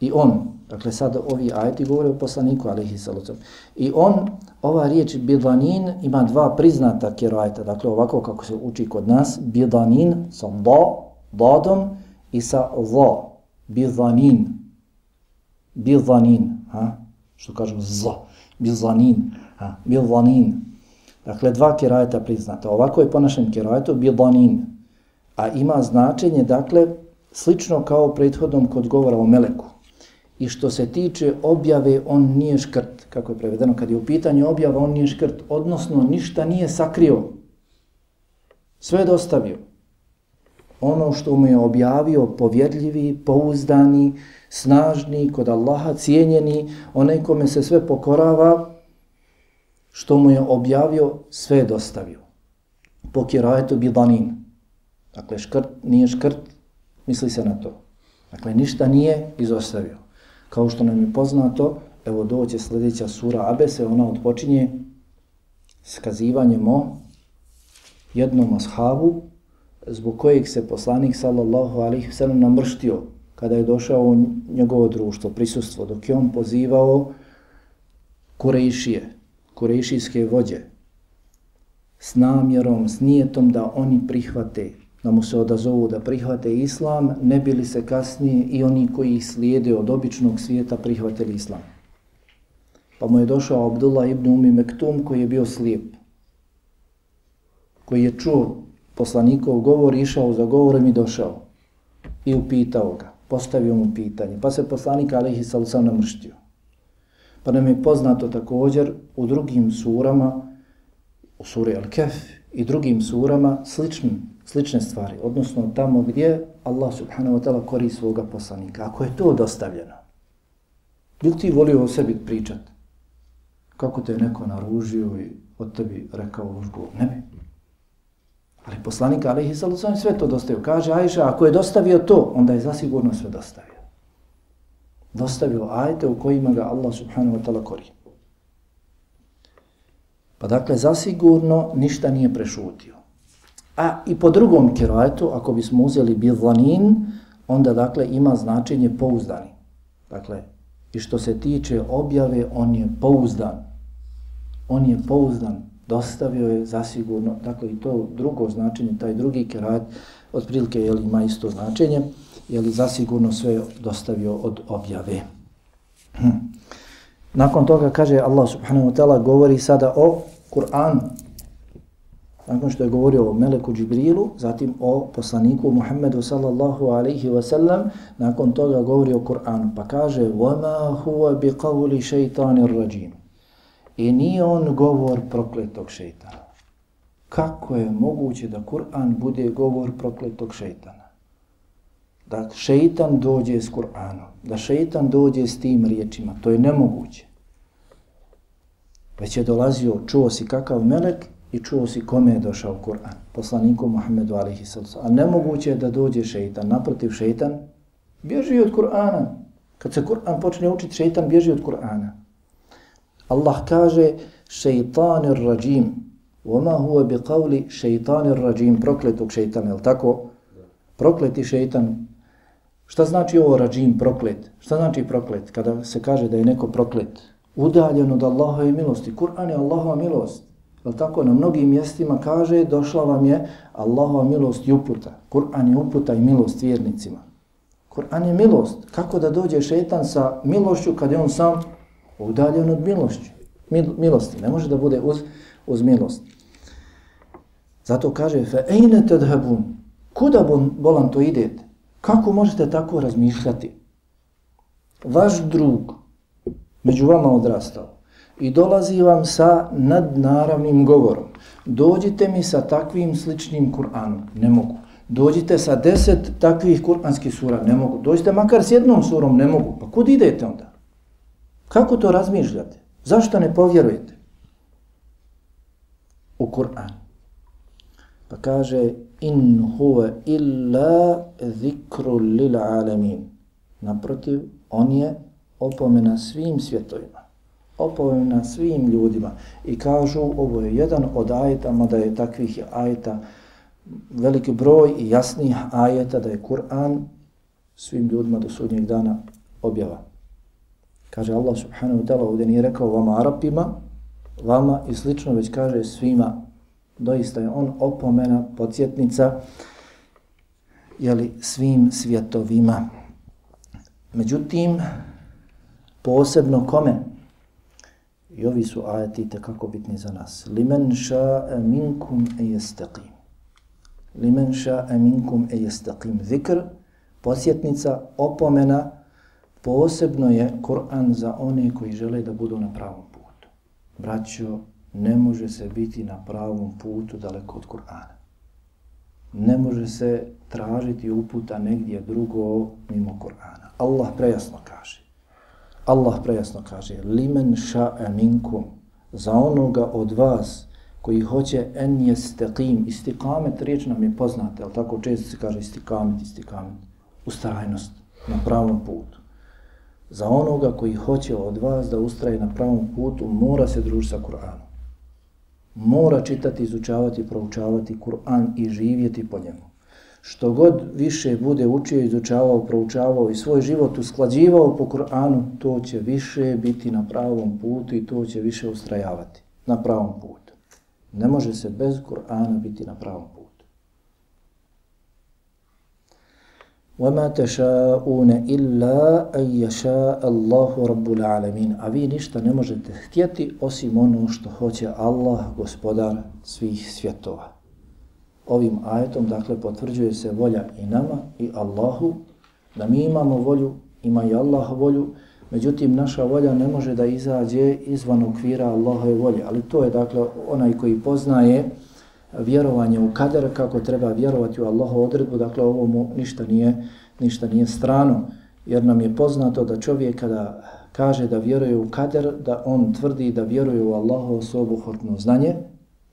I on, dakle sad ovi ajeti govore o poslaniku, alaihi salucam. I on, ova riječ bidanin ima dva priznata kirajta, dakle ovako kako se uči kod nas, bidanin sa da, dadom, i sa za, bizanin, bizanin, ha? što kažemo za, bizanin, ha? bizanin. Dakle, dva kirajeta priznata. Ovako je po našem kirajetu bizanin, a ima značenje, dakle, slično kao prethodnom kod govora o meleku. I što se tiče objave, on nije škrt, kako je prevedeno. Kad je u pitanju objava, on nije škrt, odnosno ništa nije sakrio. Sve je dostavio. Ono što mu je objavio, povjedljivi, pouzdani, snažni, kod Allaha cijenjeni, onaj kome se sve pokorava, što mu je objavio, sve je dostavio. Po kirajetu bidanin. Dakle, škrt nije škrt, misli se na to. Dakle, ništa nije izostavio. Kao što nam je poznato, evo doće sljedeća sura Abese, ona odpočinje skazivanjem o jednom ashabu, zbog kojeg se poslanik sallallahu alaihi sallam namrštio kada je došao u njegovo društvo, prisustvo, dok je on pozivao Kurejšije, Kurejšijske vođe, s namjerom, s nijetom da oni prihvate da mu se odazovu da prihvate islam, ne bili se kasnije i oni koji ih slijede od običnog svijeta prihvatili islam. Pa mu je došao Abdullah ibn Umi Mektum koji je bio slijep, koji je čuo poslanikov govor, išao za govorom i došao i upitao ga, postavio mu pitanje, pa se poslanik Alihi Salusan namrštio. Pa nam je poznato također u drugim surama, u suri Al-Kef i drugim surama sličnim slične stvari, odnosno tamo gdje Allah subhanahu wa ta'ala kori svoga poslanika. Ako je to dostavljeno, bi ti volio o sebi pričat? Kako te je neko naružio i od tebi rekao užgu? Ne bi. Ali poslanik Alihi Salusan sve to dostavio. Kaže Ajša, ako je dostavio to, onda je zasigurno sve dostavio. Dostavio ajte u kojima ga Allah subhanahu wa ta'ala kori. Pa dakle, zasigurno ništa nije prešutio. A i po drugom kirajetu, ako bismo uzeli bidlanin, onda dakle ima značenje pouzdani. Dakle, i što se tiče objave, on je pouzdan. On je pouzdan, dostavio je zasigurno, dakle i to drugo značenje, taj drugi kirajet, otprilike je li ima isto značenje, je li zasigurno sve dostavio od objave. Hm. Nakon toga kaže Allah subhanahu wa ta'ala govori sada o Kur'anu, nakon što je govorio o Meleku Džibrilu, zatim o poslaniku Muhammedu sallallahu alaihi wa sallam, nakon toga govori o Kur'anu, pa kaže وَمَا هُوَ بِقَوْلِ شَيْطَانِ الرَّجِيمِ I nije on govor prokletog šeitana. Kako je moguće da Kur'an bude govor prokletog šeitana? Da šeitan dođe s Kur'anom, da šeitan dođe s tim riječima, to je nemoguće. Već je dolazio, čuo si kakav melek i čuo si kome je došao Kur'an, poslaniku Muhammedu alihi sallam. A nemoguće je da dođe šeitan, naprotiv šeitan, bježi od Kur'ana. Kad se Kur'an počne učiti, šeitan bježi od Kur'ana. Allah kaže šeitanir rađim, Oma huwa bi qavli šeitanir rađim, prokletog šeitana, je tako? Prokleti šeitan. Šta znači ovo rađim, proklet? Šta znači proklet? Kada se kaže da je neko proklet, udaljen od Allahove milosti. Kur'an je Allahova milost. Jel tako? Na mnogim mjestima kaže došla vam je Allahova milost i uputa. Kur'an je uputa i milost vjernicima. Kur'an je milost. Kako da dođe šetan sa milošću kad je on sam udaljen od milošću? Mil, milosti. Ne može da bude uz, uz milost. Zato kaže fe ejne tedhebun, Kuda bon, bolan to idete? Kako možete tako razmišljati? Vaš drug među vama odrastao i dolazi vam sa nadnaravnim govorom. Dođite mi sa takvim sličnim Kur'anom. Ne mogu. Dođite sa deset takvih kur'anskih sura. Ne mogu. Dođite makar s jednom surom. Ne mogu. Pa kud idete onda? Kako to razmišljate? Zašto ne povjerujete? U Kur'an. Pa kaže in huwa illa zikru lil alamin. Naprotiv, on je opomena svim svjetovima opomena svim ljudima i kažu ovo je jedan od ajeta, mada je takvih ajeta veliki broj i jasnih ajeta da je Kur'an svim ljudima do sudnjeg dana objava. Kaže Allah subhanahu wa ta'ala, ovdje nije rekao vama Arapima, vama i slično, već kaže svima. Doista je on opomena, podsjetnica, jeli, svim svjetovima. Međutim, Posebno kome? I ovi su ajeti kako bitni za nas. Limen ša'e minkum e jestaqim. Limen ša'e minkum e jestaqim. Zikr, posjetnica, opomena, posebno je Kur'an za one koji žele da budu na pravom putu. Braćo, ne može se biti na pravom putu daleko od Kur'ana. Ne može se tražiti uputa negdje drugo mimo Kur'ana. Allah prejasno kaže. Allah prejasno kaže limen ša'a minkum za onoga od vas koji hoće en jestaqim istikamet riječ nam je poznata ali tako često se kaže istikamet istikamet ustrajnost na pravom putu za onoga koji hoće od vas da ustraje na pravom putu mora se družiti sa Kur'anom mora čitati, izučavati, proučavati Kur'an i živjeti po njemu što god više bude učio, izučavao, proučavao i svoj život usklađivao po Kur'anu, to će više biti na pravom putu i to će više ustrajavati na pravom putu. Ne može se bez Kur'ana biti na pravom putu. وَمَا تَشَاءُونَ إِلَّا أَنْ يَشَاءَ اللَّهُ رَبُّ الْعَالَمِينَ A vi ništa ne možete htjeti osim ono što hoće Allah, gospodar svih svjetova ovim ajetom, dakle, potvrđuje se volja i nama i Allahu, da mi imamo volju, ima i Allah volju, međutim, naša volja ne može da izađe izvan okvira Allahove volje, ali to je, dakle, onaj koji poznaje vjerovanje u kader, kako treba vjerovati u Allahu odredbu, dakle, ovo mu ništa nije, ništa nije strano, jer nam je poznato da čovjek kada kaže da vjeruje u kader, da on tvrdi da vjeruje u Allahovo svobuhotno znanje,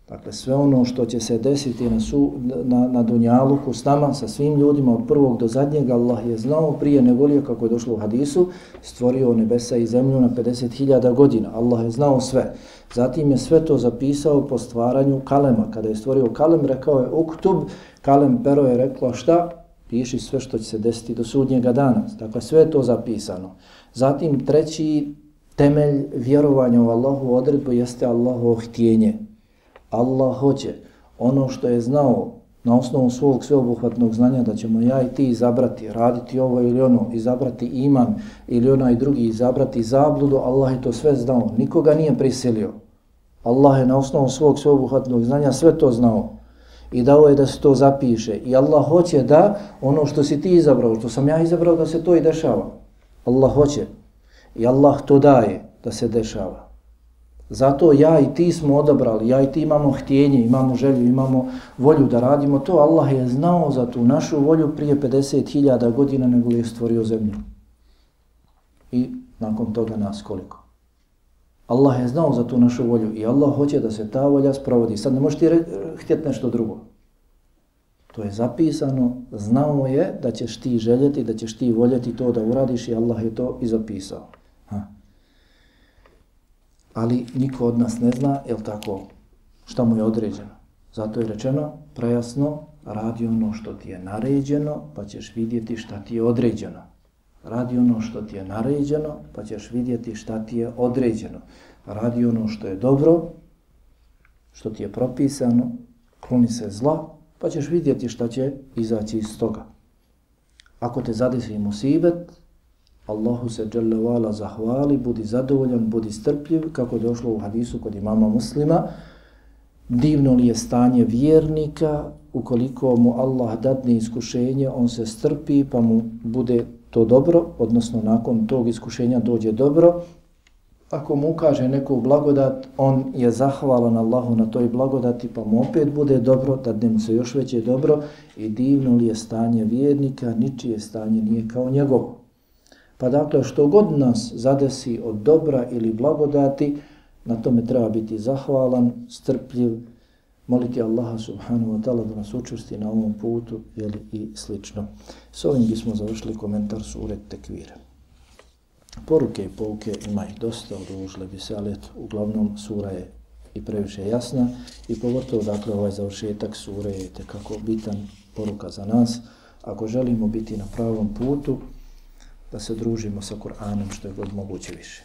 Dakle, sve ono što će se desiti na, su, na, na Dunjaluku s nama, sa svim ljudima od prvog do zadnjega, Allah je znao prije nevolije, kako je došlo u hadisu, stvorio nebesa i zemlju na 50.000 godina. Allah je znao sve. Zatim je sve to zapisao po stvaranju kalema. Kada je stvorio kalem, rekao je uktub, kalem pero je rekla šta? Piši sve što će se desiti do sudnjega dana. Dakle, sve je to zapisano. Zatim treći temelj vjerovanja u Allahu odredbu jeste Allahu htjenje. Allah hoće ono što je znao na osnovu svog sveobuhvatnog znanja da ćemo ja i ti izabrati, raditi ovo ili ono, izabrati iman ili onaj drugi izabrati zabludu, Allah je to sve znao, nikoga nije prisilio. Allah je na osnovu svog sveobuhvatnog znanja sve to znao i dao je da se to zapiše. I Allah hoće da ono što si ti izabrao, što sam ja izabrao da se to i dešava. Allah hoće i Allah to daje da se dešava. Zato ja i ti smo odabrali, ja i ti imamo htjenje, imamo želju, imamo volju da radimo to. Allah je znao za tu našu volju prije 50.000 godina nego je stvorio zemlju. I nakon toga nas koliko. Allah je znao za tu našu volju i Allah hoće da se ta volja sprovodi. Sad ne možeš ti htjeti nešto drugo. To je zapisano, znao je da ćeš ti željeti, da ćeš ti voljeti to da uradiš i Allah je to i zapisao. Ali niko od nas ne zna, jel tako, šta mu je određeno. Zato je rečeno, prejasno, radi ono što ti je naređeno, pa ćeš vidjeti šta ti je određeno. Radi ono što ti je naređeno, pa ćeš vidjeti šta ti je određeno. Radi ono što je dobro, što ti je propisano, kloni se zla, pa ćeš vidjeti šta će izaći iz toga. Ako te zadesi musibet, Allahu se dželle vala zahvali, budi zadovoljan, budi strpljiv, kako je došlo u hadisu kod imama muslima. Divno li je stanje vjernika, ukoliko mu Allah dadne iskušenje, on se strpi pa mu bude to dobro, odnosno nakon tog iskušenja dođe dobro. Ako mu ukaže neku blagodat, on je zahvalan Allahu na toj blagodati, pa mu opet bude dobro, dadne mu se još veće dobro. I divno li je stanje vjernika, ničije stanje nije kao njegovo. Pa dakle, što god nas zadesi od dobra ili blagodati, na tome treba biti zahvalan, strpljiv, moliti Allaha subhanahu wa ta'ala da nas učusti na ovom putu jeli, i slično. S ovim bismo završili komentar sure Tekvira. Poruke i pouke ima ih dosta, odužile bi se, ali eto, uglavnom sura je i previše jasna i pogotovo dakle ovaj završetak sure je tekako bitan poruka za nas. Ako želimo biti na pravom putu, da se družimo sa Kur'anom što je god moguće više.